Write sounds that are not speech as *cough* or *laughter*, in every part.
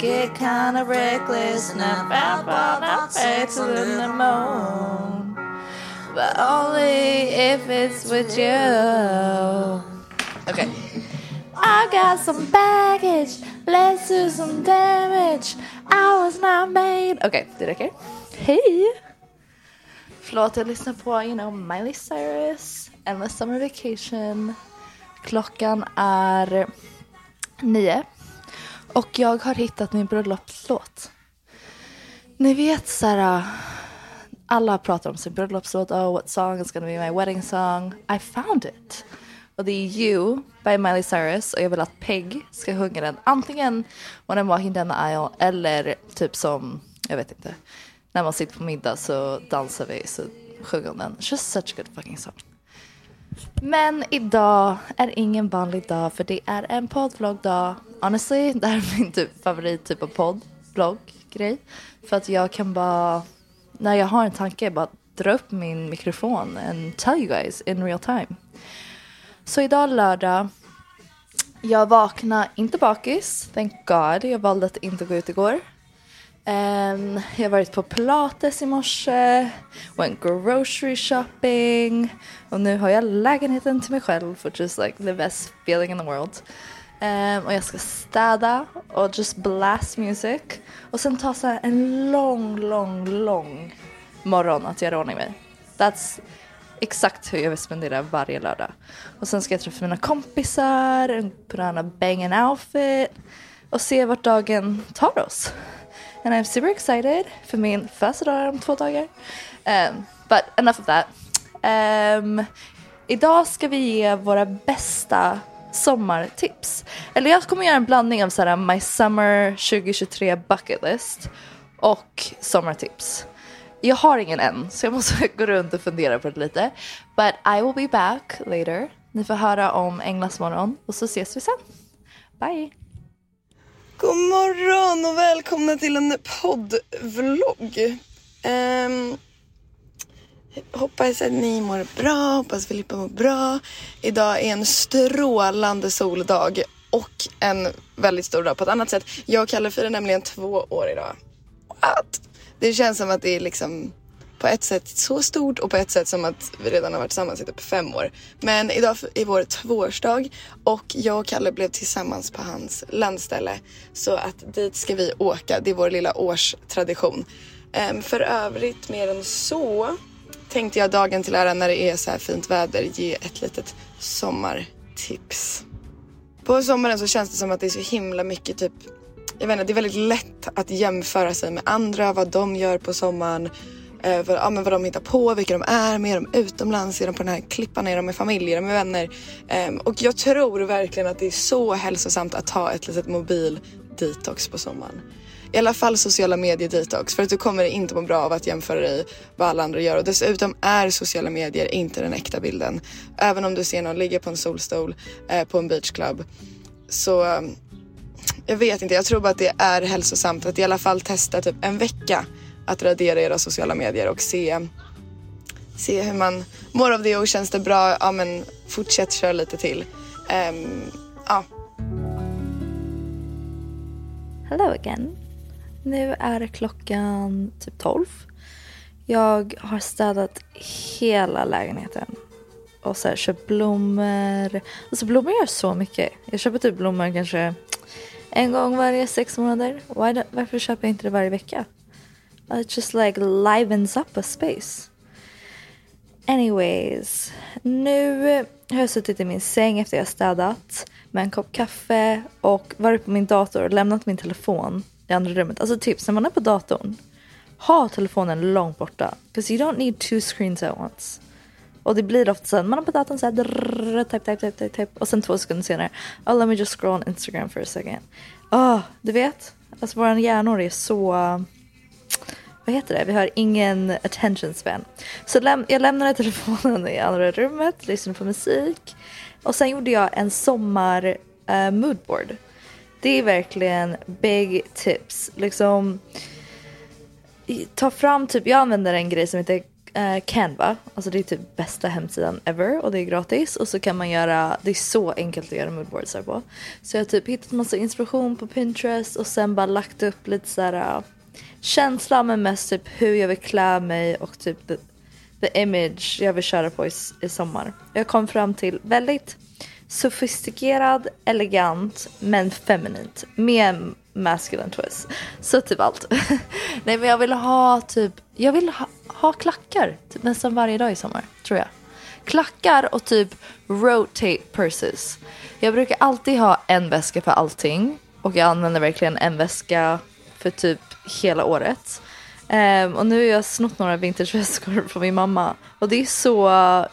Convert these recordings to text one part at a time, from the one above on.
get kinda reckless, and I found all my faces in the moon. But only if it's with you. Okay. I got some baggage, let's do some damage. I was not made. Okay, det räcker. Hej! Förlåt, jag lyssnar på, you know, Miley Cyrus, Endless Summer Vacation. Klockan är nio. Och jag har hittat min bröllopslåt. Ni vet så här, äh, alla pratar om sin bröllopslåt. Oh, what song is gonna be my wedding song? I found it. Och det är You by Miley Cyrus och jag vill att Peg ska sjunga den antingen When I'm walking down the aisle eller typ som, jag vet inte, när man sitter på middag så dansar vi så sjunger hon den. Just such a good fucking song. Men idag är ingen vanlig dag för det är en poddvloggdag. Honestly, *laughs* det här är min typ favorit typ av podd, vlogg, grej. För att jag kan bara, när jag har en tanke, bara dra upp min mikrofon and tell you guys in real time. Så idag lördag, jag vaknade inte bakis, thank God. Jag valde att inte gå ut igår. Um, jag har varit på Pilates i morse, went grocery shopping och nu har jag lägenheten till mig själv which is like the best feeling in the world. Um, och jag ska städa och just blast music och sen ta så en lång, lång, lång morgon att göra ordning mig. That's exakt hur jag vill spendera varje lördag. Och sen ska jag träffa mina kompisar, put on a banging outfit och se vart dagen tar oss. And I'm super excited för min födelsedag om två dagar. Um, but enough of that. Um, idag ska vi ge våra bästa sommartips. Eller jag kommer göra en blandning av såhär My Summer 2023 Bucket List och sommartips. Jag har ingen än så jag måste *laughs* gå runt och fundera på det lite. But I will be back later. Ni får höra om Änglasmorgon och så ses vi sen. Bye! God morgon och välkomna till en poddvlogg. Um, hoppas att ni mår bra, hoppas Filippa mår bra. Idag är en strålande soldag och en väldigt stor dag på ett annat sätt. Jag och Kalle firar nämligen två år idag. What? Det känns som att det är liksom på ett sätt så stort och på ett sätt som att vi redan har varit tillsammans i typ fem år. Men idag är vår tvåårsdag och jag och Kalle blev tillsammans på hans landställe. Så att dit ska vi åka, det är vår lilla årstradition. Um, för övrigt mer än så tänkte jag dagen till ära när det är så här fint väder ge ett litet sommartips. På sommaren så känns det som att det är så himla mycket typ jag vet inte, det är väldigt lätt att jämföra sig med andra, vad de gör på sommaren, eh, vad, ja, men vad de hittar på, vilka de är, med är de utomlands, är de på den här klippan, är de med familj, är de med vänner? Eh, och jag tror verkligen att det är så hälsosamt att ta ett litet mobil detox på sommaren. I alla fall sociala medier detox för att du kommer inte må bra av att jämföra dig vad alla andra gör och dessutom är sociala medier inte den äkta bilden. Även om du ser någon ligga på en solstol eh, på en beachclub så ehm, jag vet inte, jag tror bara att det är hälsosamt att i alla fall testa typ en vecka att radera era sociala medier och se, se hur man mår av det och känns det bra, ja men fortsätt köra lite till. Um, ja. Hello again. Nu är klockan typ 12. Jag har städat hela lägenheten och så här, köpt blommor. Alltså blommor gör så mycket. Jag köper typ blommor kanske en gång varje sex månader. Why varför köper jag inte det varje vecka? It just like livens up a space. Anyways, nu har jag suttit i min säng efter jag städat med en kopp kaffe och varit på min dator och lämnat min telefon i andra rummet. Alltså tips, när man är på datorn, ha telefonen långt borta. Because you don't need two screens at once. Och det blir ofta så man är på datorn såhär, type, type, type, type, type, och sen två sekunder senare, oh let me just scroll on Instagram for a second. Oh, du vet, alltså våra hjärnor är så, vad heter det, vi har ingen attention span. Så läm jag lämnade telefonen i andra rummet, lyssnade på musik och sen gjorde jag en sommar uh, moodboard. Det är verkligen big tips. Liksom ta fram typ, jag använder en grej som heter uh, Canva. Alltså det är typ bästa hemsidan ever och det är gratis. Och så kan man göra, det är så enkelt att göra moodboards här på. Så jag har typ hittat massa inspiration på Pinterest och sen bara lagt upp lite såhär uh, eh, Känslan, men mest typ hur jag vill klä mig och typ the, the image jag vill köra på i, i sommar. Jag kom fram till väldigt sofistikerad, elegant men feminint med masculine twist. Så typ allt. *laughs* Nej men jag vill ha typ, jag vill ha, ha klackar typ nästan varje dag i sommar tror jag. Klackar och typ rotate purses. Jag brukar alltid ha en väska för allting och jag använder verkligen en väska för typ hela året. Um, och nu har jag snott några vintageväskor *laughs* från min mamma. Och det är så,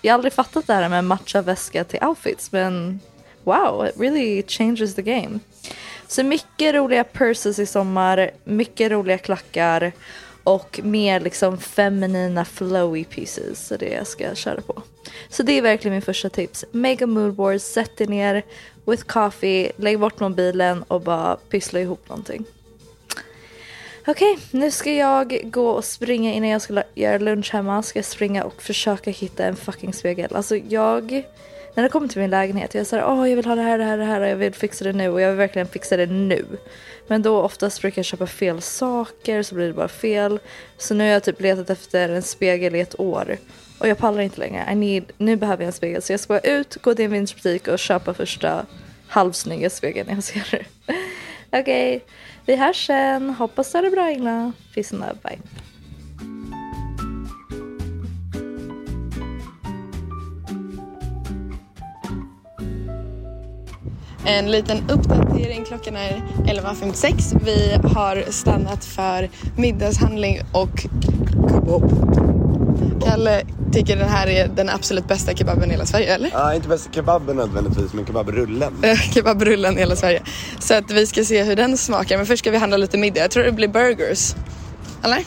jag har aldrig fattat det här med matcha väska till outfits men wow, it really changes the game. Så mycket roliga purses i sommar, mycket roliga klackar och mer liksom feminina flowy pieces. Så det jag ska köra på. Så det är verkligen min första tips. Make a moodboard, sätt dig ner with coffee, lägg bort mobilen och bara pyssla ihop någonting. Okej, okay, nu ska jag gå och springa innan jag ska göra lunch hemma. Ska jag springa och försöka hitta en fucking spegel. Alltså jag, när det kommer till min lägenhet, jag säger åh oh, jag vill ha det här, det här, det här och jag vill fixa det nu och jag vill verkligen fixa det nu. Men då oftast brukar jag köpa fel saker så blir det bara fel. Så nu har jag typ letat efter en spegel i ett år. Och jag pallar inte längre. I need, nu behöver jag en spegel så jag ska gå ut, gå till en vinterbutik och köpa första halvsnygga spegeln jag ser. Okej. Okay. Vi hörs sen. Hoppas du har det bra Ingla. Peace and love. Bye. En liten uppdatering. Klockan är 11.56. Vi har stannat för middagshandling och kebab. Kalle tycker den här är den absolut bästa kebaben i hela Sverige, eller? Ja, inte bästa kebaben nödvändigtvis, men kebabrullen. *laughs* kebabrullen i hela Sverige. Så att vi ska se hur den smakar. Men först ska vi handla lite middag. Jag tror det blir burgers. Eller? Uh,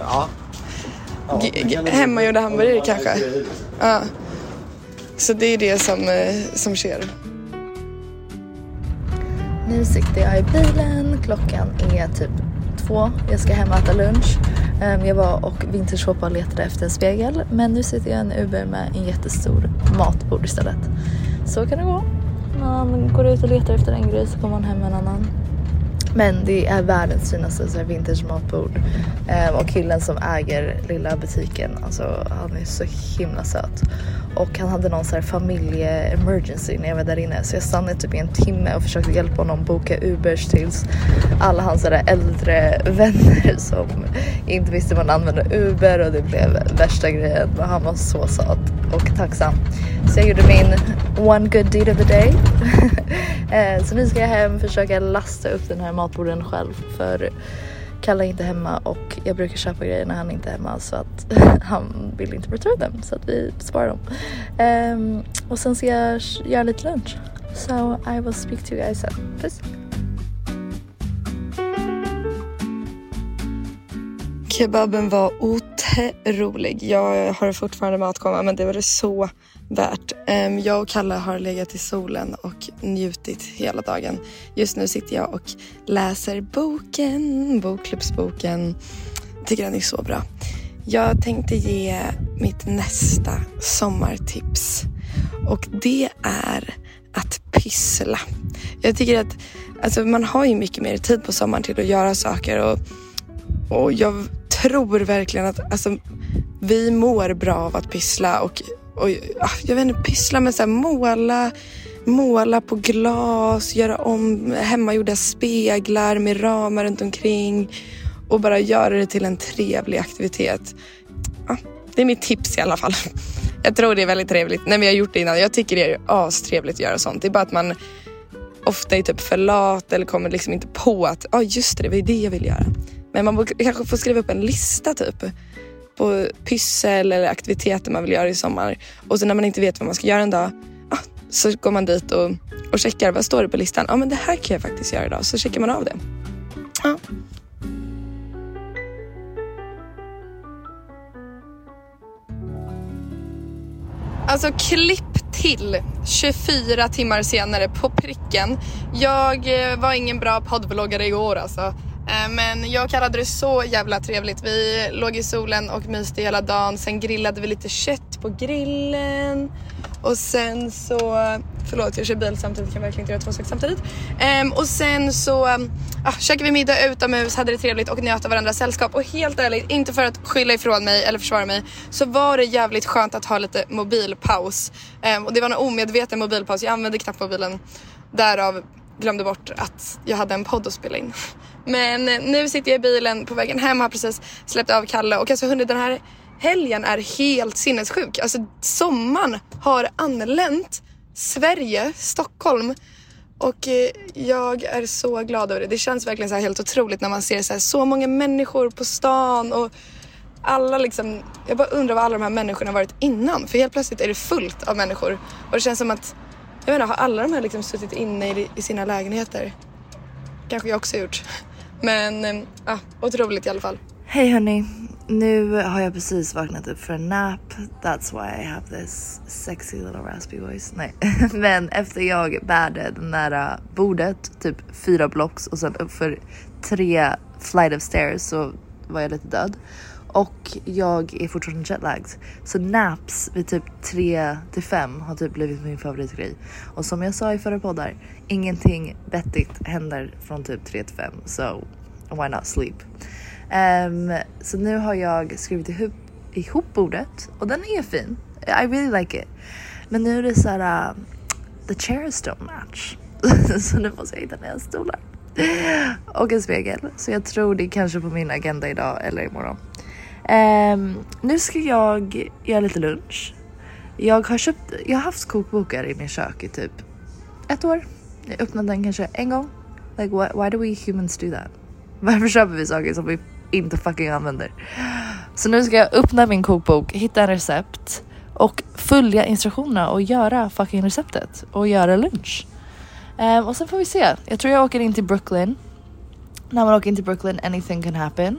ja. ja hemmagjorda hamburgare kanske? Ja. Så det är det som, eh, som sker. Nu sitter jag i bilen. Klockan är typ två. Jag ska hem och äta lunch. Ehm, jag var och vintershoppade och letade efter en spegel. Men nu sitter jag i en Uber med en jättestor matbord istället. Så kan det gå. Man går ut och letar efter en grej så kommer man hem med en annan. Men det är världens finaste så här vintage matbord. Um, och killen som äger lilla butiken, alltså han är så himla söt. Och han hade någon så här familje-emergency när jag var där inne. Så jag stannade typ i en timme och försökte hjälpa honom boka Ubers tills alla hans där äldre *laughs* vänner som inte visste hur man använde Uber och det blev värsta grejen. Men han var så söt och tacksam. Så jag gjorde min one good deed of the day. *laughs* Eh, så nu ska jag hem och försöka lasta upp den här matborden själv för Kalle är inte hemma och jag brukar köpa grejer när han inte är hemma så att *laughs* han vill inte return dem så att vi sparar dem. Um, och sen ska jag göra lite lunch. So I will speak to you guys sen. Puss! Kebaben var otrolig. Jag har fortfarande matkomma men det var det så värt. Ehm, jag och Kalle har legat i solen och njutit hela dagen. Just nu sitter jag och läser boken, bokklubbsboken. Tycker den är så bra. Jag tänkte ge mitt nästa sommartips och det är att pyssla. Jag tycker att alltså, man har ju mycket mer tid på sommaren till att göra saker och, och jag tror verkligen att alltså, vi mår bra av att pyssla och och, ah, jag vet inte, pyssla med så här, måla, måla på glas, göra om hemmagjorda speglar med ramar runt omkring och bara göra det till en trevlig aktivitet. Ja, det är mitt tips i alla fall. *laughs* Jag tror det är väldigt trevligt. Nej, men jag har gjort det innan. Jag tycker det är astrevligt att göra sånt. Det är bara att man ofta är typ för lat eller kommer liksom inte på att ja oh, just det, det var ju det jag ville göra. Men man kanske får skriva upp en lista typ på pyssel eller aktiviteter man vill göra i sommar. Och så när man inte vet vad man ska göra en dag ah, så går man dit och, och checkar vad står det på listan. Ja ah, men det här kan jag faktiskt göra idag. Så checkar man av det. Ja. Alltså klipp till 24 timmar senare på pricken. Jag eh, var ingen bra poddbloggare igår alltså. Eh, men jag kallade det så jävla trevligt. Vi låg i solen och myste hela dagen. Sen grillade vi lite kött på grillen. Och sen så, förlåt jag kör bil samtidigt, kan verkligen inte göra två saker samtidigt. Um, och sen så um, ah, käkade vi middag utomhus, hade det trevligt och njöt av varandras sällskap. Och helt ärligt, inte för att skylla ifrån mig eller försvara mig, så var det jävligt skönt att ha lite mobilpaus. Um, och det var en omedveten mobilpaus, jag använde knappt mobilen. Därav glömde bort att jag hade en podd att spela in. Men eh, nu sitter jag i bilen på vägen hem, har precis släppt av Kalle och alltså hunnit den här helgen är helt sinnessjuk. Alltså sommaren har anlänt Sverige, Stockholm och eh, jag är så glad över det. Det känns verkligen så helt otroligt när man ser så, här, så många människor på stan och alla liksom, jag bara undrar vad alla de här människorna varit innan. För helt plötsligt är det fullt av människor och det känns som att, jag menar har alla de här liksom suttit inne i, i sina lägenheter? Kanske jag också gjort. Men eh, ja, otroligt i alla fall. Hej hörni, nu har jag precis vaknat upp för en nap. That's why I have this sexy little raspy voice. Nej, *laughs* men efter jag bärde den där bordet, typ fyra blocks och sen upp för tre flight of stairs så var jag lite död. Och jag är fortfarande jetlagged. Så naps vid typ 3 till 5 har typ blivit min favoritgrej. Och som jag sa i förra poddar, ingenting vettigt händer från typ 3 till 5. So why not sleep? Um, så nu har jag skrivit ihop, ihop bordet och den är fin. I really like it. Men nu är det så här, uh, the chairs don't match. *laughs* så nu måste jag hitta nya stolar. och en spegel. Så jag tror det är kanske på min agenda idag eller imorgon. Um, nu ska jag göra lite lunch. Jag har köpt, jag har haft kokbokar i min kök i typ ett år. Jag öppnade den kanske en gång. Like why, why do we humans do that? Varför köper vi saker som vi inte fucking använder. Så nu ska jag öppna min kokbok, hitta en recept och följa instruktionerna och göra fucking receptet och göra lunch. Um, och sen får vi se. Jag tror jag åker in till Brooklyn. När man åker in till Brooklyn anything can happen.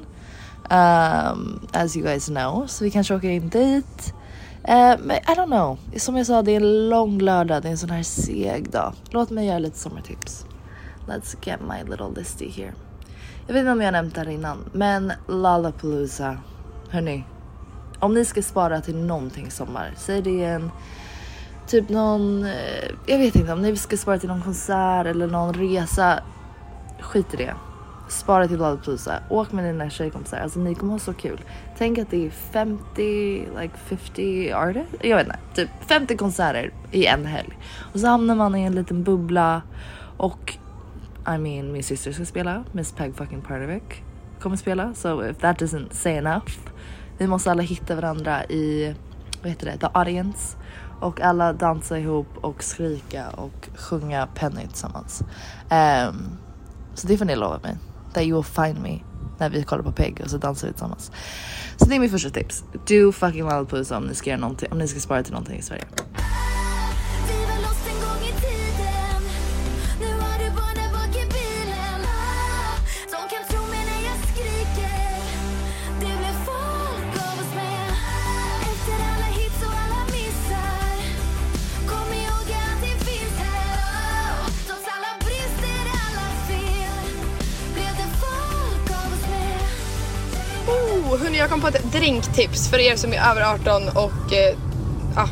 Um, as you guys know. Så vi kanske åker in dit. Uh, men I don't know. Som jag sa, det är en lång lördag. Det är en sån här seg dag. Låt mig göra lite sommartips. Let's get my little listy here. Jag vet inte om jag nämnt det här innan, men Lollapalooza. Hörni, om ni ska spara till någonting i sommar, säg det en typ någon, eh, jag vet inte om ni ska spara till någon konsert eller någon resa. Skit i det. Spara till Lollapalooza. Åk med dina tjejkompisar. Alltså ni kommer ha så kul. Tänk att det är 50, like 50 artists. Jag vet inte, typ 50 konserter i en helg. Och så hamnar man i en liten bubbla och i mean min syster ska spela, Miss Peg fucking Pardovic kommer spela. So if that doesn't say enough. Vi måste alla hitta varandra i, vad heter det, the audience. Och alla dansa ihop och skrika och sjunga Penny tillsammans. Um, så det får ni lova mig. That you will find me när vi kollar på Peg och så dansar vi tillsammans. Så det är mitt första tips. Do fucking Lollapalooza om ni ska göra någonting, om ni ska spara till någonting i Sverige. Hörni, jag kom på ett drinktips för er som är över 18 och eh, ah,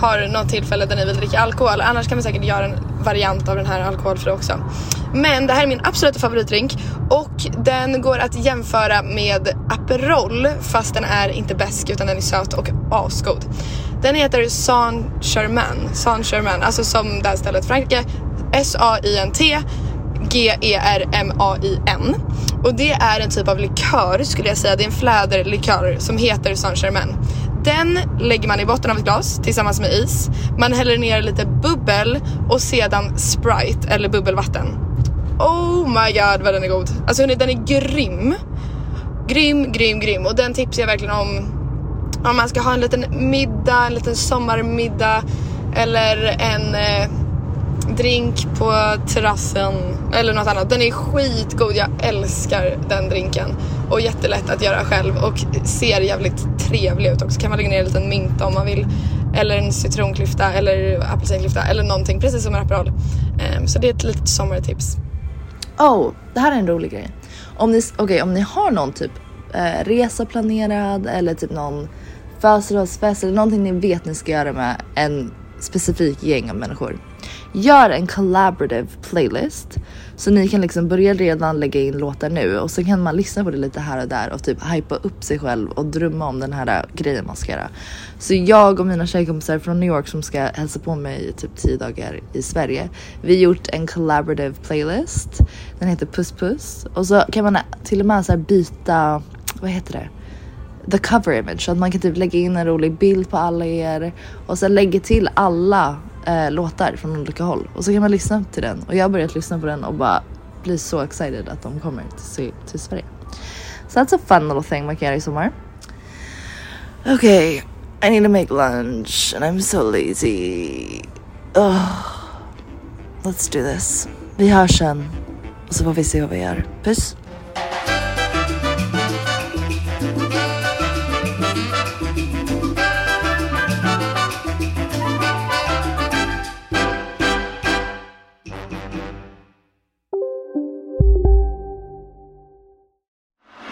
har något tillfälle där ni vill dricka alkohol. Annars kan vi säkert göra en variant av den här alkoholfri också. Men det här är min absoluta favoritdrink och den går att jämföra med Aperol fast den är inte besk utan den är söt och asgod. Den heter Saint-Germain, Saint-Germain, alltså som det här stället Frankrike, S-A-I-N-T G-E-R-M-A-I-N. Och det är en typ av likör skulle jag säga. Det är en fläderlikör som heter Saint-Germain. Den lägger man i botten av ett glas tillsammans med is. Man häller ner lite bubbel och sedan Sprite eller bubbelvatten. Oh my god vad den är god. Alltså hörni, den är grym. Grym, grym, grym. Och den tipsar jag verkligen om om man ska ha en liten middag, en liten sommarmiddag eller en eh, drink på terrassen eller något annat. Den är skitgod, jag älskar den drinken och jättelätt att göra själv och ser jävligt trevlig ut också. Kan man lägga ner en liten mynta om man vill eller en citronklyfta eller apelsinklyfta eller någonting precis som en Aperol. Um, så det är ett litet sommartips. Oh, det här är en rolig grej. Om ni, okay, om ni har någon typ eh, resa planerad eller typ någon födelsedagsfest eller någonting ni vet ni ska göra med en specifik gäng av människor. Gör en collaborative playlist så ni kan liksom börja redan lägga in låtar nu och så kan man lyssna på det lite här och där och typ hypa upp sig själv och drömma om den här äh, grejen man ska göra. Så jag och mina tjejkompisar från New York som ska hälsa på mig i typ 10 dagar i Sverige. Vi har gjort en collaborative playlist. Den heter Puss Puss och så kan man äh, till och med så byta, vad heter det? the cover image så att man kan typ lägga in en rolig bild på alla er och sen lägga till alla eh, låtar från olika håll och så kan man lyssna till den och jag har börjat lyssna på den och bara blir så excited att de kommer till, till Sverige. So that's a fun little thing man kan göra i sommar. Okay, I need to make lunch and I'm so lazy. Oh, let's do this. Vi hörs sen och så får vi se vad vi gör. Puss!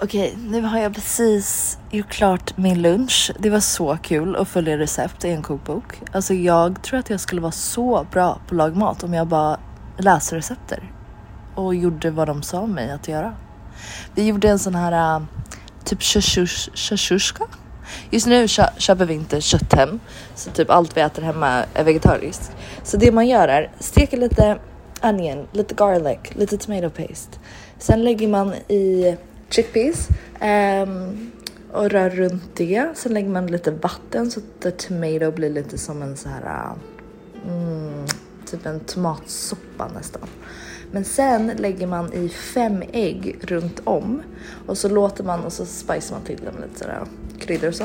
Okej, nu har jag precis gjort klart min lunch. Det var så kul att följa recept i en kokbok. Alltså jag tror att jag skulle vara så bra på att laga mat om jag bara läste recepter och gjorde vad de sa mig att göra. Vi gjorde en sån här uh, typ shashushka. Just nu köper vi inte kött hem, så typ allt vi äter hemma är vegetariskt. Så det man gör är steker lite onion, lite garlic, lite tomato paste. Sen lägger man i chickpeas um, och rör runt det. Sen lägger man lite vatten så att the tomato blir lite som en så här mm, typ en tomatsoppa nästan. Men sen lägger man i fem ägg runt om och så låter man och så spicar man till det med lite sådär kryddor och så.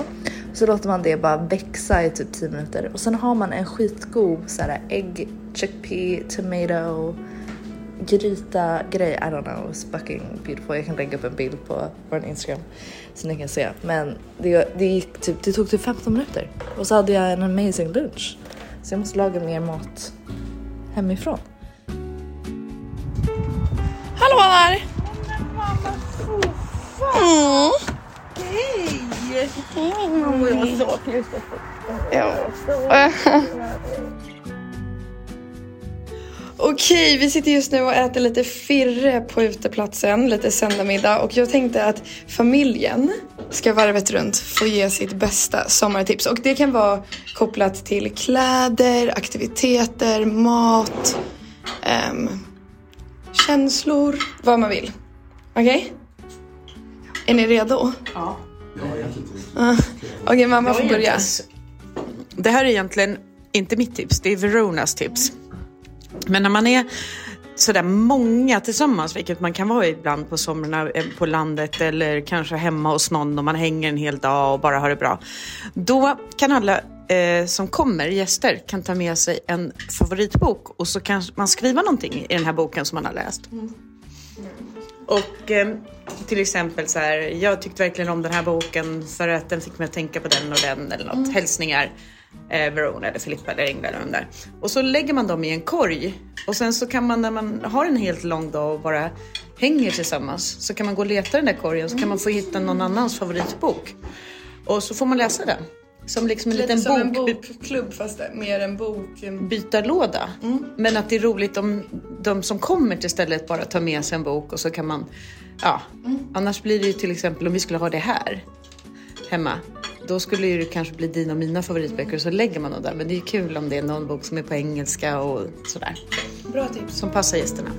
Så låter man det bara växa i typ 10 minuter och sen har man en skitgod såhär ägg, chickpea, tomato, gryta grej. I don't know, it's fucking beautiful. Jag kan lägga upp en bild på vår Instagram så ni kan se. Men det, det, gick typ, det tog typ 15 minuter och så hade jag en amazing lunch. Så jag måste laga mer mat hemifrån. Hallå där! Mm. Hej! Mamma. Var så kul. Ja. *laughs* Okej, vi sitter just nu och äter lite firre på uteplatsen, lite söndagsmiddag och jag tänkte att familjen ska varvet runt få ge sitt bästa sommartips och det kan vara kopplat till kläder, aktiviteter, mat, ehm, känslor, vad man vill. Okej? Är ni redo? Ja. Uh, Okej, mamma får börja. Det här är egentligen inte mitt tips, det är Veronas tips. Men när man är sådär många tillsammans, vilket man kan vara ibland på somrarna eh, på landet eller kanske hemma hos någon och man hänger en hel dag och bara har det bra. Då kan alla eh, som kommer, gäster, kan ta med sig en favoritbok och så kan man skriva någonting i den här boken som man har läst. Och eh, till exempel så här, jag tyckte verkligen om den här boken för att den fick mig att tänka på den och den eller något. Hälsningar, eh, Verona eller Filippa eller Ingvar eller där. Och så lägger man dem i en korg och sen så kan man när man har en helt lång dag och bara hänger tillsammans så kan man gå och leta den där korgen så kan man få hitta någon annans favoritbok. Och så får man läsa den. Som liksom en Lite liten som en bok, bokklubb fast mer en bok. bytarlåda. Men att det är roligt om de som kommer till stället bara tar med sig en bok och så kan man, ja. Annars blir det ju till exempel om vi skulle ha det här hemma. Då skulle det kanske bli dina och mina favoritböcker och så lägger man dem där. Men det är ju kul om det är någon bok som är på engelska och sådär. Bra tips. Som passar gästerna.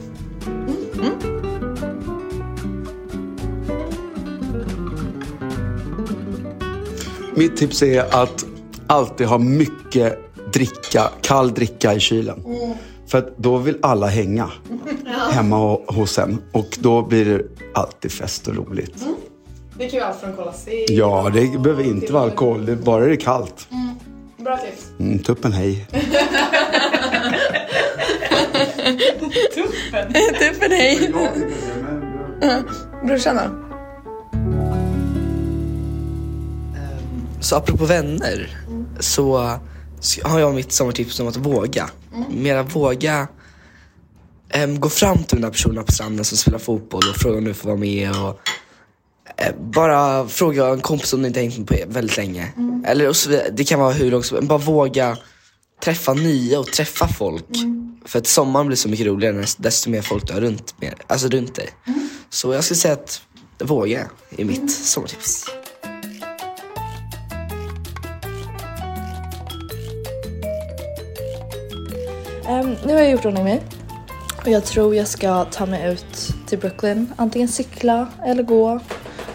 Mitt tips är att alltid ha mycket dricka, kall dricka i kylen. För att då vill alla hänga *laughs* hemma ho- hos en. Och då blir det alltid fest och roligt. Det kan ju allt från Cola Zero. Ja, det behöver inte vara alkohol. Det, bara det är kallt. Bra tips. Mm, tuppen hej. Tuppen. *laughs* Tuppen hej. Brorsan då? Så apropå vänner så så har jag mitt sommartips om att våga. Mera våga em, gå fram till den där personen på stranden som spelar fotboll och fråga om du får vara med. Och, bara fråga en kompis som du inte hängt med på väldigt länge. Eller och så vidare. Det kan vara hur långt som. Bara våga träffa nya och träffa folk. För att sommaren blir så mycket roligare desto mer folk du har runt, med, alltså runt dig. Så jag skulle säga att våga är mitt sommartips. Ehm, nu har jag gjort ordning mig. Och jag tror jag ska ta mig ut till Brooklyn. Antingen cykla eller gå.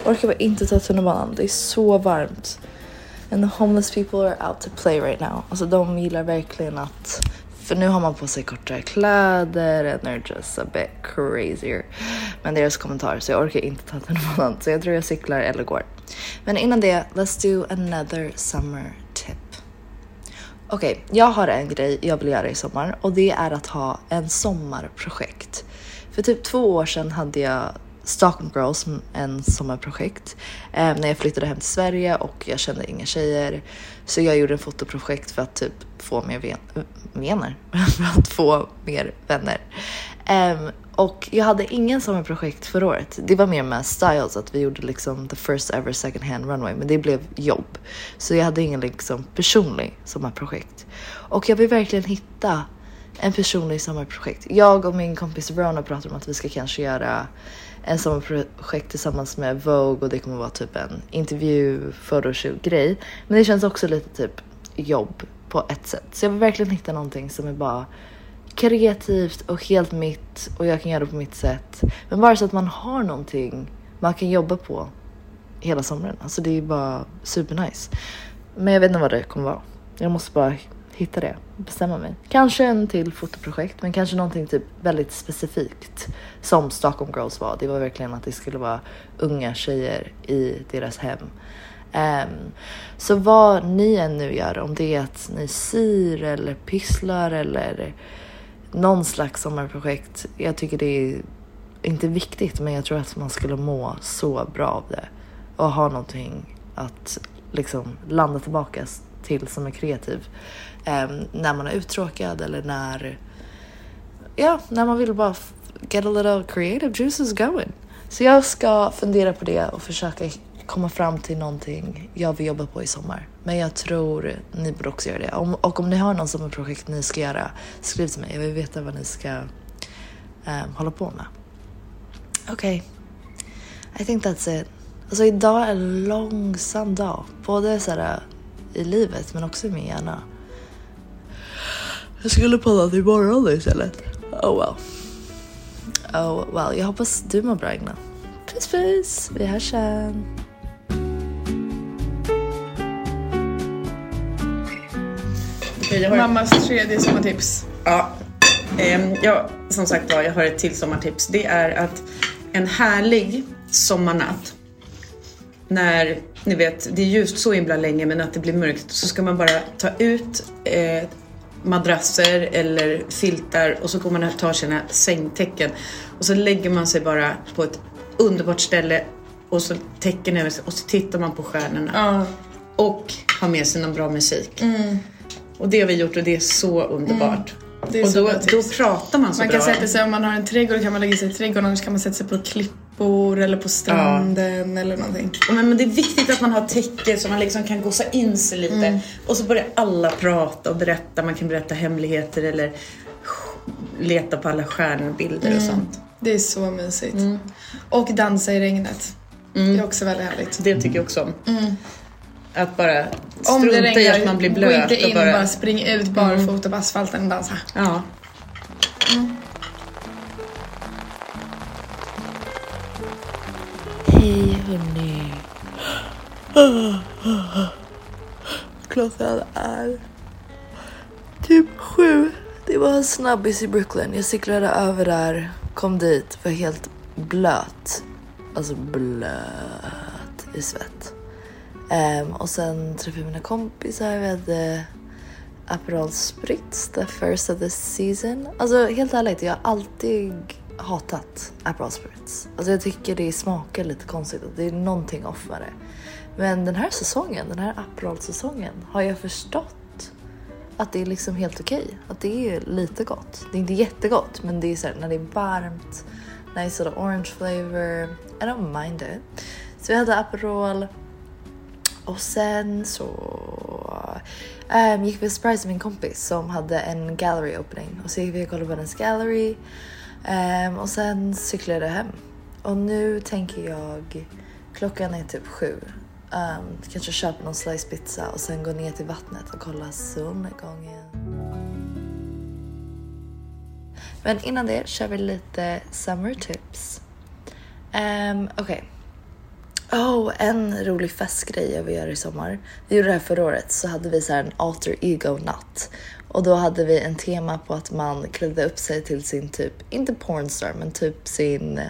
Orkar bara inte ta tunnelbanan. Det är så varmt. And the homeless people are out to play right now. Alltså de gillar verkligen att... För nu har man på sig kortare kläder and they're just a bit crazier. Men deras kommentar så jag orkar inte ta tunnelbanan. Så jag tror jag cyklar eller går. Men innan det, let's do another summer tip. Okej, jag har en grej jag vill göra i sommar och det är att ha en sommarprojekt. För typ två år sedan hade jag Stockholm Girls som en sommarprojekt eh, när jag flyttade hem till Sverige och jag kände inga tjejer. Så jag gjorde en fotoprojekt för att typ få mer ven- vänner, *laughs* för att få mer vänner. Eh, och jag hade ingen sommarprojekt förra året. Det var mer med styles, att vi gjorde liksom the first ever second hand runway, men det blev jobb. Så jag hade ingen liksom personlig sommarprojekt. Och jag vill verkligen hitta en personlig sommarprojekt. Jag och min kompis Verona pratar om att vi ska kanske göra en sommarprojekt tillsammans med Vogue och det kommer vara typ en intervju, photoshoot grej. Men det känns också lite typ jobb på ett sätt. Så jag vill verkligen hitta någonting som är bara kreativt och helt mitt och jag kan göra det på mitt sätt. Men bara så att man har någonting man kan jobba på hela sommaren. Alltså det är bara supernice. Men jag vet inte vad det kommer vara. Jag måste bara hitta det, bestämma mig. Kanske en till fotoprojekt, men kanske någonting typ väldigt specifikt som Stockholm Girls var. Det var verkligen att det skulle vara unga tjejer i deras hem. Um, så vad ni än nu gör, om det är att ni syr eller pysslar eller någon slags sommarprojekt. Jag tycker det är inte viktigt, men jag tror att man skulle må så bra av det och ha någonting att liksom landa tillbaka till som är kreativ när man är uttråkad eller när ja, när man vill bara get a little creative juices going. Så jag ska fundera på det och försöka komma fram till någonting jag vill jobba på i sommar. Men jag tror ni borde också göra det. Om, och om ni har någon sommarprojekt ni ska göra, skriv till mig. Jag vill veta vad ni ska um, hålla på med. Okej. Okay. I think that's it. Alltså idag är en långsam dag. Både så här, i livet men också i min hjärna. Jag skulle podda imorgon istället. Oh well. Oh well, jag hoppas du mår bra Igna. Puss puss, vi hörs sen. Okay, har... Mammas tredje sommartips. Ja. Eh, ja, som sagt var, jag har ett till sommartips. Det är att en härlig sommarnatt när, ni vet, det är ljust så himla länge men att det blir mörkt så ska man bara ta ut eh, madrasser eller filtar och så går man och tar sina sängtäcken och så lägger man sig bara på ett underbart ställe och så täcker över sig och så tittar man på stjärnorna. Ja. Och har med sig någon bra musik. Mm. Och det har vi gjort och det är så underbart. Är och då, då pratar man så Man bra. kan sätta sig, om man har en trädgård kan man lägga sig i trädgården, annars kan man sätta sig på klippor eller på stranden eller någonting. Ja, Men, men det är viktigt att man har täcke så man liksom kan gosa in sig lite. Mm. Och så börjar alla prata och berätta. Man kan berätta hemligheter eller leta på alla stjärnbilder och Mm. sånt. Det är så mysigt. Och dansa i regnet. Det är också väldigt härligt. Det tycker jag också om. Mm. Att bara Om det strunta i regnar, att man blir gå blöt inte in, och bara... bara spring ut barfota på asfalten och dansa. Ja. Hej hörni. Klockan är typ sju. Det var en snabbis i Brooklyn. Jag cyklade över där, kom dit, var helt blöt. Alltså blöt i svett. Um, och sen träffade jag mina kompisar. Vi hade eh, Aperol Spritz, the first of the season. Alltså helt ärligt, jag har alltid hatat Aperol Spritz. Alltså jag tycker det smakar lite konstigt och det är någonting off med det. Men den här säsongen, den här Aperol-säsongen, har jag förstått att det är liksom helt okej. Att det är lite gott. Det är inte jättegott, men det är så här, när det är varmt, nice little orange flavor. I don't mind it. Så vi hade Aperol. Och sen så um, gick vi och surprise min kompis som hade en gallery opening. Och så gick vi och kollade på hennes gallery. Um, och sen cyklade jag hem. Och nu tänker jag, klockan är typ sju. Um, kanske köpa någon slice pizza och sen gå ner till vattnet och kolla solnedgången. Men innan det kör vi lite summer tips. Um, Okej. Oh, en rolig festgrej jag vill göra i sommar. Vi gjorde det här förra året så hade vi så här en alter ego natt. Och då hade vi en tema på att man klädde upp sig till sin typ, inte pornstar men typ sin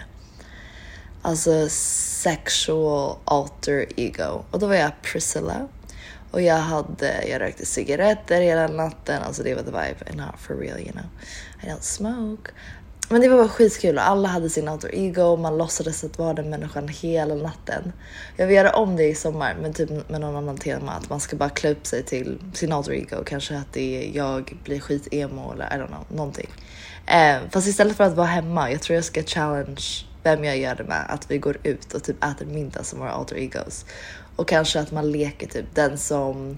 alltså sexual alter ego. Och då var jag Priscilla. Och jag hade, jag rökte cigaretter hela natten, alltså det var the vibe. And Not for real you know. I don't smoke. Men det var bara skitkul och alla hade sin alter ego, man låtsades att vara den människan hela natten. Jag vill göra om det i sommar men typ med någon annan tema, att man ska bara klä upp sig till sin alter ego. Kanske att det är jag blir skit-emo eller I don't know, någonting. Eh, fast istället för att vara hemma, jag tror jag ska challenge vem jag gör det med, att vi går ut och typ äter middag som våra alter egos. Och kanske att man leker typ den som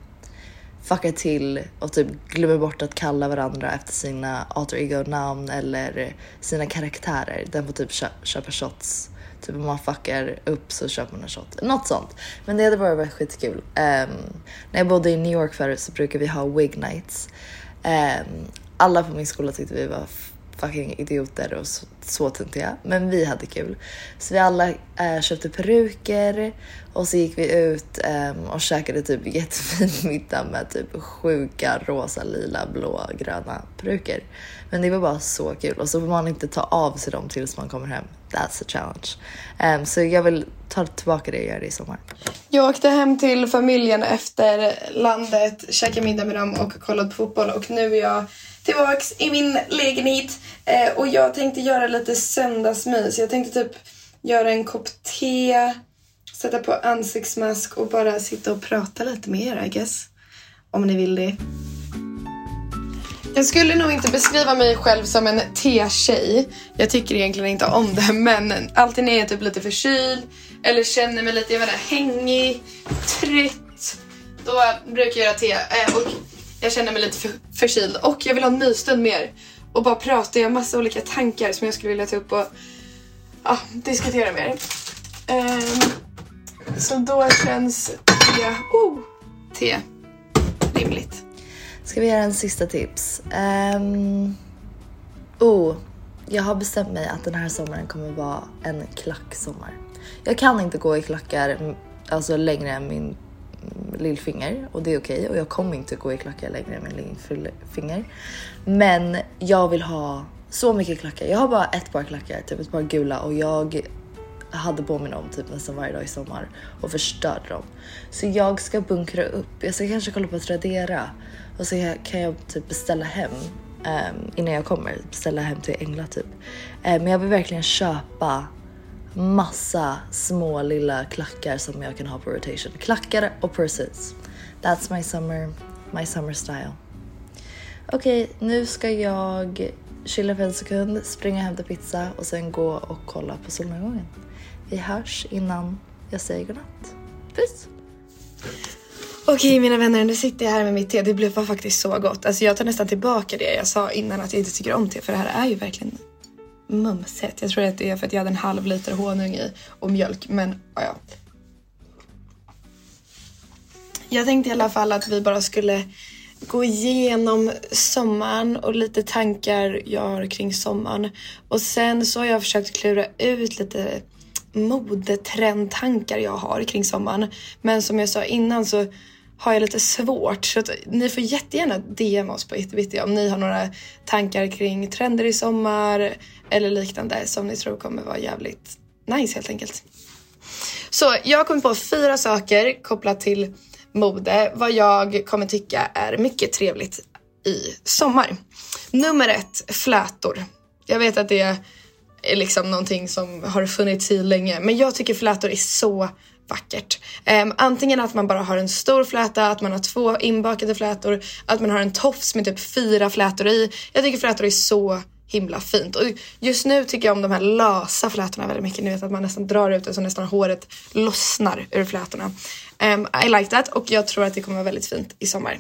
fuckar till och typ glömmer bort att kalla varandra efter sina alter ego-namn eller sina karaktärer. Den får typ kö köpa shots. Typ om man fuckar upp så köper man en shot. Något sånt. Men det hade bara varit skitkul. Um, när jag bodde i New York förut så brukade vi ha wig nights. Um, alla på min skola tyckte vi var fucking idioter och så, så töntiga. Men vi hade kul. Så vi alla eh, köpte peruker och så gick vi ut eh, och käkade typ jättefin *laughs* middag med typ sjuka rosa, lila, blå, gröna peruker. Men det var bara så kul och så får man inte ta av sig dem tills man kommer hem. That's a challenge. Um, så jag vill ta tillbaka det och göra det i sommar. Jag åkte hem till familjen efter landet, käkade middag med dem och kollade på fotboll och nu är jag tillbaks i min lägenhet eh, och jag tänkte göra lite söndagsmys. Jag tänkte typ göra en kopp te, sätta på ansiktsmask och bara sitta och prata lite med er I guess. Om ni vill det. Jag skulle nog inte beskriva mig själv som en te-tjej. Jag tycker egentligen inte om det men alltid när jag är typ lite förkyld eller känner mig lite jag menar hängig, trött. Då brukar jag göra te eh, och jag känner mig lite för, förkyld och jag vill ha en mysstund mer. Och bara prata, jag har massa olika tankar som jag skulle vilja ta upp och ja, diskutera med er. Ehm, så då känns te, oh, te rimligt. Ska vi göra en sista tips? Um, oh, jag har bestämt mig att den här sommaren kommer vara en klacksommar. Jag kan inte gå i klackar alltså längre än min lillfinger och det är okej okay. och jag kommer inte gå i klackar längre med lillfinger. Men jag vill ha så mycket klackar. Jag har bara ett par klackar, typ ett par gula och jag hade på mig dem typ nästan varje dag i sommar och förstörde dem. Så jag ska bunkra upp. Jag ska kanske kolla på Tradera och så kan jag typ beställa hem um, innan jag kommer. Beställa hem till Engla typ. Um, men jag vill verkligen köpa massa små lilla klackar som jag kan ha på rotation. Klackar och purses. That's my summer, my summer style. Okej, okay, nu ska jag chilla för en sekund, springa och hämta pizza och sen gå och kolla på solnedgången. Vi hörs innan jag säger godnatt. Puss! Okej mina vänner, nu sitter jag här med mitt te. Det blev faktiskt så gott. Alltså jag tar nästan tillbaka det jag sa innan att jag inte tycker om te för det här är ju verkligen mumsigt. Jag tror att det är för att jag hade en halv liter honung i och mjölk men ja. Jag tänkte i alla fall att vi bara skulle gå igenom sommaren och lite tankar jag har kring sommaren. Och sen så har jag försökt klura ut lite modetrendtankar jag har kring sommaren. Men som jag sa innan så har jag lite svårt. Så att ni får jättegärna DM oss på Itterbitti om ni har några tankar kring trender i sommar eller liknande som ni tror kommer vara jävligt nice helt enkelt. Så jag har kommit på fyra saker kopplat till mode vad jag kommer tycka är mycket trevligt i sommar. Nummer ett, flätor. Jag vet att det är liksom någonting som har funnits i länge men jag tycker flätor är så vackert. Um, antingen att man bara har en stor fläta, att man har två inbakade flätor, att man har en tofs med typ fyra flätor i. Jag tycker flätor är så himla fint. Och just nu tycker jag om de här lösa flätorna väldigt mycket. Ni vet att man nästan drar ut det så nästan håret lossnar ur flätorna. Um, I like that och jag tror att det kommer vara väldigt fint i sommar.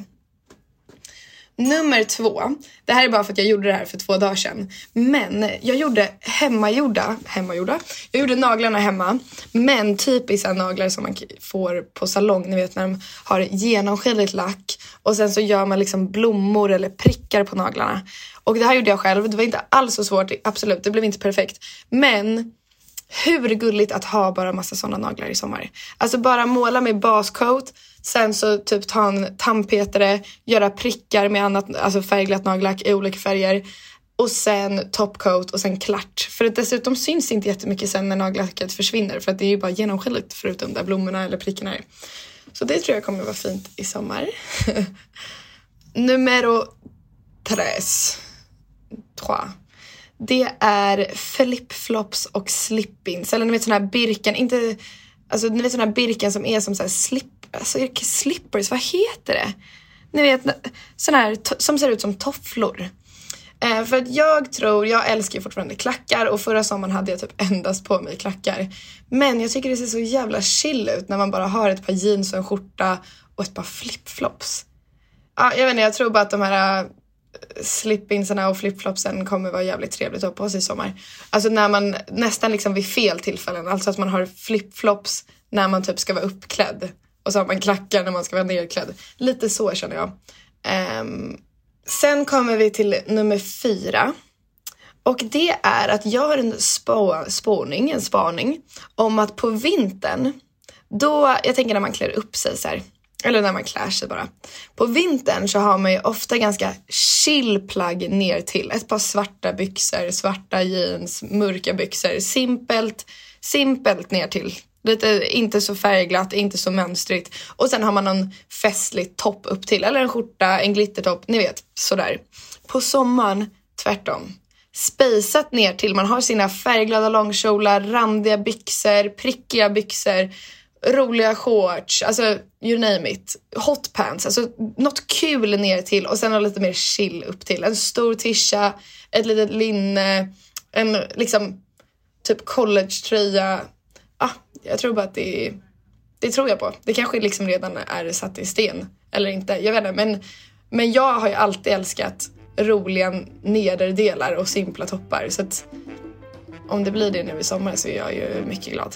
Nummer två. Det här är bara för att jag gjorde det här för två dagar sedan. Men jag gjorde hemmagjorda, hemmagjorda. Jag gjorde naglarna hemma. Men typiska naglar som man får på salong. Ni vet när de har genomskinligt lack. Och sen så gör man liksom blommor eller prickar på naglarna. Och det här gjorde jag själv. Det var inte alls så svårt. Absolut, det blev inte perfekt. Men hur gulligt att ha bara massa sådana naglar i sommar. Alltså bara måla med bascoat Sen så typ ta en tandpetare, göra prickar med annat, alltså färgglatt nagellack i olika färger. Och sen topcoat och sen klart. För att dessutom syns inte jättemycket sen när nagellacket försvinner för att det är ju bara genomskinligt förutom där blommorna eller prickarna är. Så det tror jag kommer vara fint i sommar. *laughs* Numero tres. Trois. Det är flipflops och slippins. Eller ni vet sån här Birken, inte, alltså ni vet sån här Birken som är som så här slip alltså slippers, vad heter det? Ni vet sådana här som ser ut som tofflor. Eh, för att jag tror, jag älskar fortfarande klackar och förra sommaren hade jag typ *laughs* endast på mig klackar. Men jag tycker det ser så jävla chill ut när man bara har ett par jeans och en skjorta och ett par flipflops. Ja, jag vet inte, jag tror bara att de här eh, slippinsarna och flipflopsen kommer vara jävligt trevligt att ha på sig i sommar. Alltså när man nästan liksom vid fel tillfällen, alltså att man har flipflops när man typ ska vara uppklädd och så har man klackar när man ska vara nerklädd. Lite så känner jag. Um, sen kommer vi till nummer fyra. Och det är att jag har en spå, spåning, en spaning om att på vintern, då, jag tänker när man klär upp sig så här, eller när man klär sig bara. På vintern så har man ju ofta ganska chill plagg ner till. Ett par svarta byxor, svarta jeans, mörka byxor. Simpelt, simpelt ner till. Lite inte så färgglatt, inte så mönstrigt. Och sen har man någon festlig topp upp till. Eller en skjorta, en glittertopp, ni vet sådär. På sommaren, tvärtom. Spejsat ner till, man har sina färgglada långkjolar, randiga byxor, prickiga byxor. roliga shorts, alltså you name it. Hotpants, alltså något kul ner till och sen lite mer chill upp till. En stor tisha, ett litet linne, en liksom typ collegetröja. Ah, jag tror bara att det det tror jag på. Det kanske liksom redan är satt i sten eller inte. Jag vet inte, men, men jag har ju alltid älskat roliga nederdelar och simpla toppar så att om det blir det nu i sommar så är jag ju mycket glad.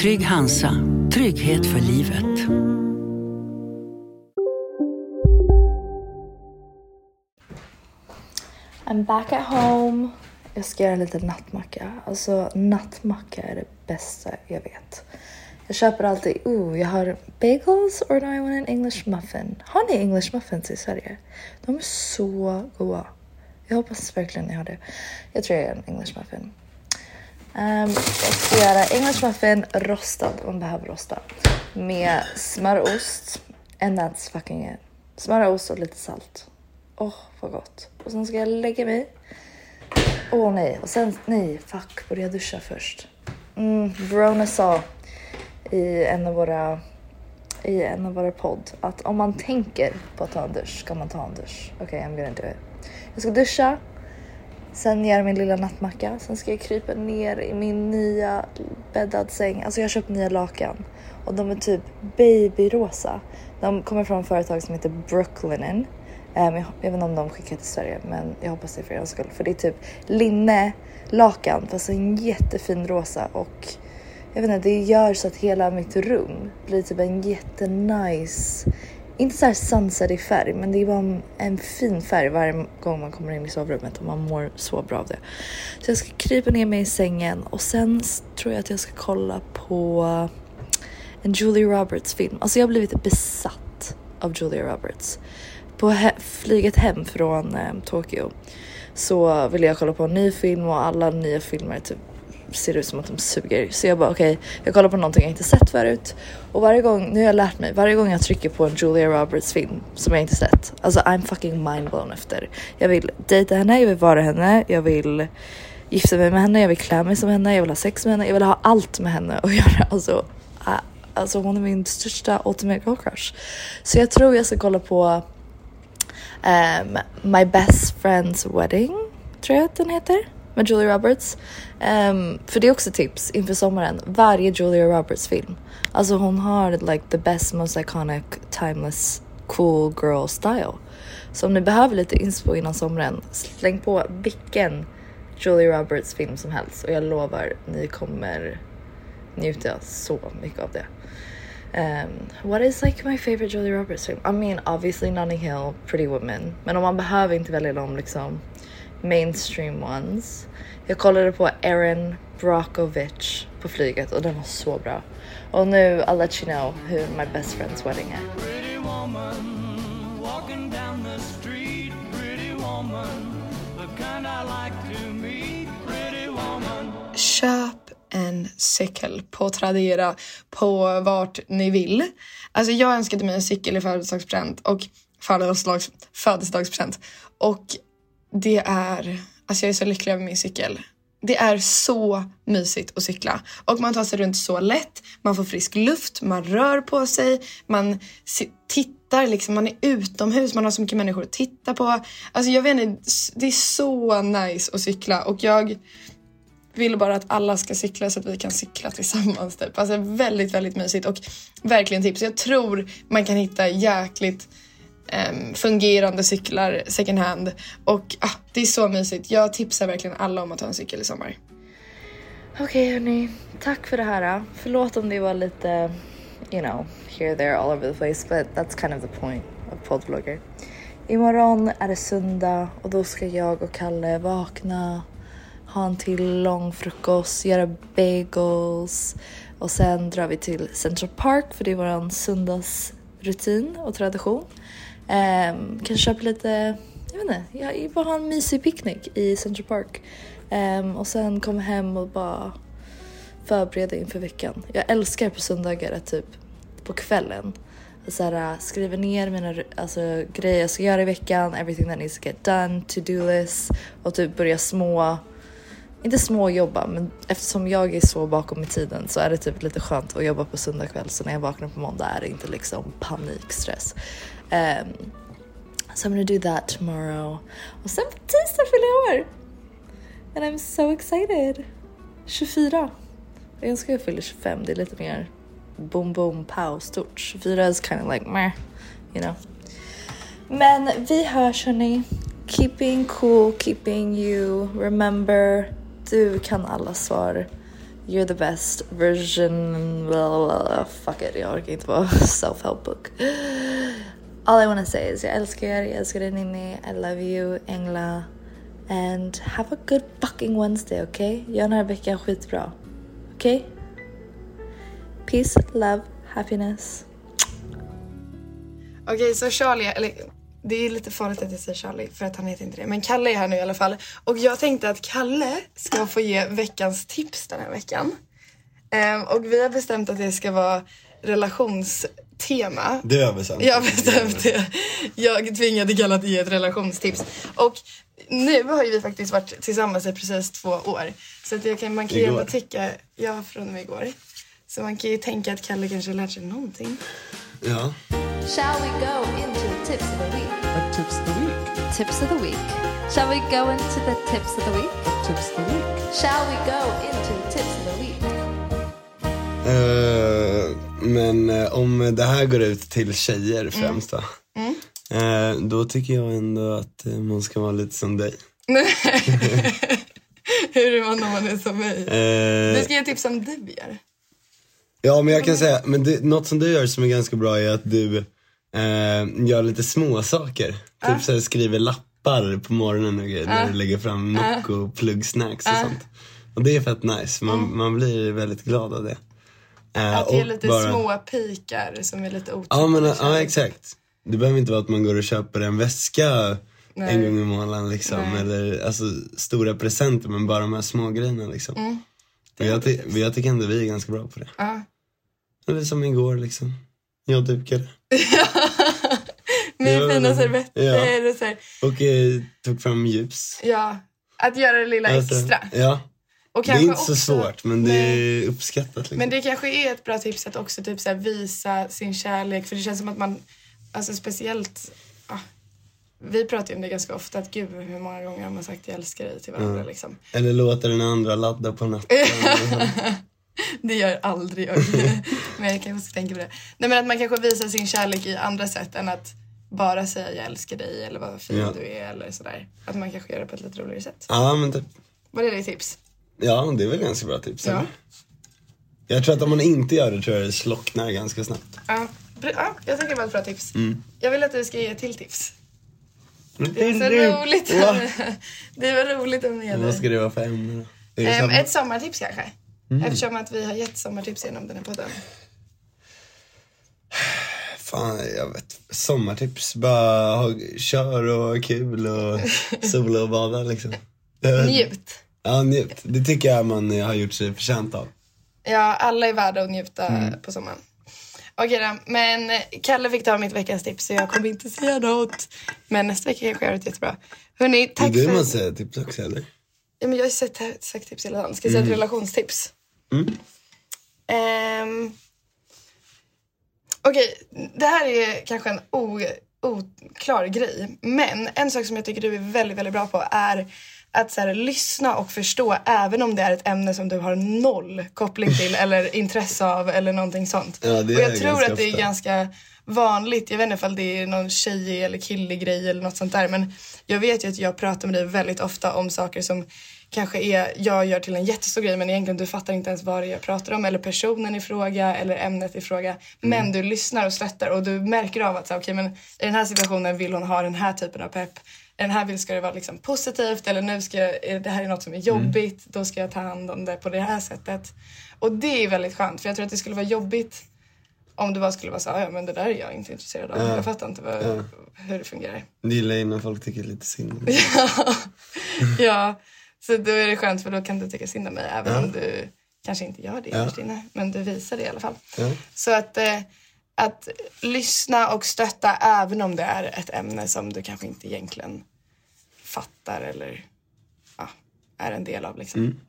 Trygg Hansa. Trygghet för livet. I'm back at home. Jag ska göra lite nattmacka. Alltså nattmacka är det bästa jag vet. Jag köper alltid, oh jag har bagels or do I want an English muffin? Har ni English muffins i Sverige? De är så goda. Jag hoppas verkligen ni har det. Jag tror jag gör en English muffin. Um, jag ska göra engelsk muffin rostad, man behöver rosta. Med smör och ost. And that's fucking it. Smör och ost och lite salt. Åh, oh, vad gott. Och sen ska jag lägga mig. Åh oh, nej, och sen nej, fuck, borde jag duscha först? Mm, Verona sa i en av våra i en av våra podd att om man tänker på att ta en dusch ska man ta en dusch. Okej, okay, I'm gonna do it. Jag ska duscha, sen göra min lilla nattmacka, sen ska jag krypa ner i min nya bäddad säng. Alltså jag har köpt nya lakan och de är typ babyrosa. De kommer från ett företag som heter Brooklinen Um, jag, jag, vet inte om de skickar till Sverige men jag hoppas det för er skull. För det är typ linne, lakan fast en jättefin rosa och jag vet inte, det gör så att hela mitt rum blir typ en jättenice, inte så här sunsetty färg men det är bara en, en fin färg varje gång man kommer in i sovrummet och man mår så bra av det. Så jag ska krypa ner mig i sängen och sen tror jag att jag ska kolla på en Julia Roberts film. Alltså jag har blivit besatt av Julia Roberts på he flyget hem från eh, Tokyo så ville jag kolla på en ny film och alla nya filmer typ ser ut som att de suger. Så jag bara okej, okay, jag kollar på någonting jag inte sett förut och varje gång, nu har jag lärt mig, varje gång jag trycker på en Julia Roberts film som jag inte sett, alltså I'm fucking mindblown efter. Jag vill dejta henne, jag vill vara henne, jag vill gifta mig med henne, jag vill klä mig som henne, jag vill ha sex med henne, jag vill ha allt med henne att *laughs* göra. Alltså, uh, alltså hon är min största ultimate girl crush. Så jag tror jag ska kolla på um, My Best Friend's Wedding, tror jag att den heter, med Julia Roberts. Um, för det är också tips inför sommaren, varje Julia Roberts film. Alltså hon har like the best, most iconic, timeless, cool girl style. Så om ni behöver lite inspo innan sommaren, släng på vilken Julia Roberts film som helst och jag lovar, ni kommer njuta så mycket av det. Um, what is like my favorite Julia Roberts film? I mean obviously Notting Hill, Pretty Woman. Men om man behöver inte välja dem liksom mainstream ones. Jag kollade på Erin Brockovich på flyget och den var så bra. Och nu I'll let you know hur my best friend's wedding är. Köp en cykel på Tradera på vart ni vill. Alltså jag önskade mig en cykel i födelsedagspresent och födelsedags, födelsedagspresent och det är, alltså jag är så lycklig över min cykel. Det är så mysigt att cykla och man tar sig runt så lätt. Man får frisk luft, man rör på sig, man tittar liksom, man är utomhus, man har så mycket människor att titta på. Alltså jag vet inte, det är så nice att cykla och jag vill bara att alla ska cykla så att vi kan cykla tillsammans. Typ. Alltså väldigt, väldigt mysigt och verkligen tips. Jag tror man kan hitta jäkligt um, fungerande cyklar second hand och ah, det är så mysigt. Jag tipsar verkligen alla om att ta en cykel i sommar. Okej hörni, tack för det här. Ah. Förlåt om det var lite, you know, here, there, all over the place, but that's kind of the point of poddvlogger. Imorgon är det söndag och då ska jag och Kalle vakna, ha en till lång frukost, göra bagels och sen drar vi till Central Park för det är vår söndagsrutin och tradition. Um, kanske köpa lite, jag vet inte, jag bara ha en mysig picknick i Central Park. Um, och sen komma hem och bara förbereda inför veckan. Jag älskar på söndagar att typ på kvällen så här, äh, skriva ner mina alltså, grejer jag ska göra i veckan, everything that needs to get done, to-do list och typ börja små, inte små jobba men eftersom jag är så bakom i tiden så är det typ lite skönt att jobba på söndag kväll så när jag vaknar på måndag är det inte liksom panikstress. Um, so I'm gonna do that tomorrow. Och sen på tisdag fyller jag år! And I'm so excited! 24. Jag önskar jag fyller 25, det är lite mer boom boom pow stort. 24 is kind of like meh, you know. Men vi hörs hörni. Keeping cool, keeping you. Remember, du kan alla svar. You're the best version. Blah, blah, blah. Fuck it, jag orkar inte vara *laughs* self-help book. All I wanna say is jag älskar er, jag älskar dig Ninni. I love you, Engla. And have a good fucking Wednesday, okay? Gör den här veckan skitbra. Okay? Peace, love, happiness. Okej, okay, så Charlie, eller det är lite farligt att jag säger Charlie för att han heter inte det. Men Kalle är här nu i alla fall. Och jag tänkte att Kalle ska få ge veckans tips den här veckan. Um, och vi har bestämt att det ska vara relations relationstema. Du har bestämt Jag har bestämt det. Jag tvingade Kalle att ge ett relationstips. Och nu har ju vi faktiskt varit tillsammans i precis två år. Så att jag kan, man kan ju ändå tycka, ja från och med igår. Så man kan ju tänka att Kalle kanske har lärt sig någonting. Ja. Shall we go into the tips of the week? What tips of the week? Tips of the week. Shall we go into the tips of the week? What tips of the week? Shall we go into the tips of the week? Uh, men uh, om det här går ut till tjejer främst då. Mm. Uh, då tycker jag ändå att man ska vara lite som dig. *laughs* Hur är man om man är som mig? du ska ge tips om du gör. Ja men jag kan säga, men det, något som du gör som är ganska bra är att du eh, gör lite små saker. Ah. Typ så här, skriver lappar på morgonen och grejer. Ah. När du lägger fram Nocco och pluggsnacks och Ah. sånt. Och det är fett nice, man, Mm. man blir väldigt glad av det. Eh, Att ge och lite bara- små pikar som är lite otäcka. Ja men ja, exakt. Det behöver inte vara att man går och köper en väska Nej. en gång i månaden liksom. Nej. Eller alltså stora presenter men bara de här små grejerna liksom. Mm. Och jag, ty- jag tycker ändå vi är ganska bra på det. Ja. Eller som igår liksom. Jag dukade. *laughs* Med fina servetter ja. och så här. Och eh, tog fram ljus. Ja, att göra det lilla Alltså, extra. Ja. Och det är inte så också- svårt men det är uppskattat. Liksom. Men det kanske är ett bra tips att också typ så här visa sin kärlek för det känns som att man, alltså speciellt, ah, vi pratar ju om det ganska ofta att gud hur många gånger har man sagt jag älskar dig till varandra Ja. liksom. Eller låta den andra ladda på natten. *laughs* Det gör aldrig jag. *laughs* men jag kanske ska tänka på det. Nej men att man kanske visar sin kärlek i andra sätt än att bara säga jag älskar dig eller vad fin Ja. du är eller sådär. Att man kanske gör det på ett lite roligare sätt. ja men typ. Vad är det tips? Ja det är väl ganska bra tips. Ja. Jag tror att om man inte gör det tror jag det slocknar ganska snabbt. Ja, ja jag tycker det var ett bra tips. Mm. Jag vill att du ska ge ett till tips. Det är så roligt. Va? *laughs* Det var roligt om ni gör Vad ska det vara för ämne då? Ehm, ett sommartips kanske? Mm. Eftersom att vi har gett sommartips genom den här podden. *sighs* Fan, jag vet. Sommartips. Bara ha, kör och ha kul och *laughs* sola och bada liksom. Njut. Ja, njut. Det tycker jag man har gjort sig förtjänt av. Ja, alla är värda att njuta Mm. på sommaren. Okej då, men Kalle fick ta mitt veckans tips så jag kommer inte säga något. Men nästa vecka kanske jag gör ett jättebra. Hörni, Det tack är du för... man säger tips också eller? Ja, men jag har sett, sagt tips hela dagen. Ska jag säga ett Mm. relationstips? Mm. Ehm, Okej, det här är kanske en oklar grej. Men en sak som jag tycker du är väldigt, väldigt bra på är att så här, lyssna och förstå även om det är ett ämne som du har noll koppling till *laughs* eller intresse av eller någonting sånt. Ja, och jag tror att det är ganska vanligt, jag vet inte ifall det är någon tjejig eller killig grej eller något sånt där men jag vet ju att jag pratar med dig väldigt ofta om saker som kanske är, jag gör till en jättestor grej men egentligen du fattar inte ens vad det är jag pratar om eller personen i fråga eller ämnet i fråga. Men du lyssnar och stöttar och du märker av att så, okay, men i den här situationen vill hon ha den här typen av pepp. Den här vill ska det vara liksom positivt eller nu ska jag, är det här är något som är jobbigt, då ska jag ta hand om det på det här sättet. Och det är väldigt skönt för jag tror att det skulle vara jobbigt om det bara skulle vara så här, ja men det där är jag inte intresserad av. Ja. Jag fattar inte vad, Ja. hur det fungerar. Det gillar jag när folk tycker lite synd om *laughs* mig. ja, så då är det skönt för då kan du tycka synd om mig även Ja. om du kanske inte gör det Ja. inne. Men du visar det i alla fall. Så att, eh, att lyssna och stötta även om det är ett ämne som du kanske inte egentligen fattar eller ja, är en del av. Liksom. Mm.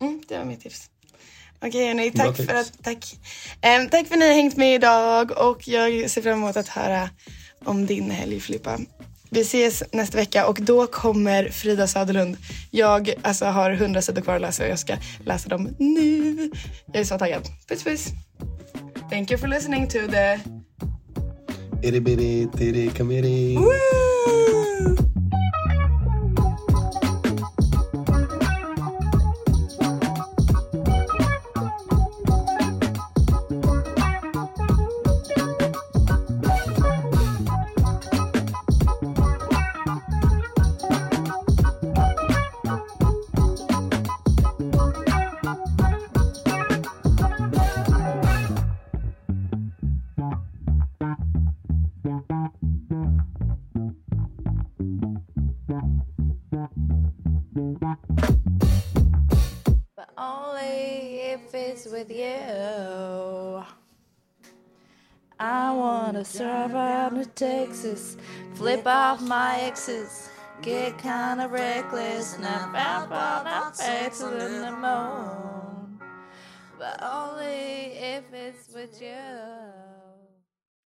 Mm, det var mitt tips. Okej hörni, Bra tack för att, tack. Em, tack för att ni har hängt med idag och jag ser fram emot att höra om din helg Filippa. Vi ses nästa vecka och då kommer Frida Söderlund. Jag alltså, har hundra sidor kvar att läsa och jag ska läsa dem nu. Jag är så taggad. Puss puss. Thank you for listening to the... Itty bitty titty committee. But Serve out to Texas, flip off my exes, get kinda reckless, and I found on our faces in the moon. But only if it's with you.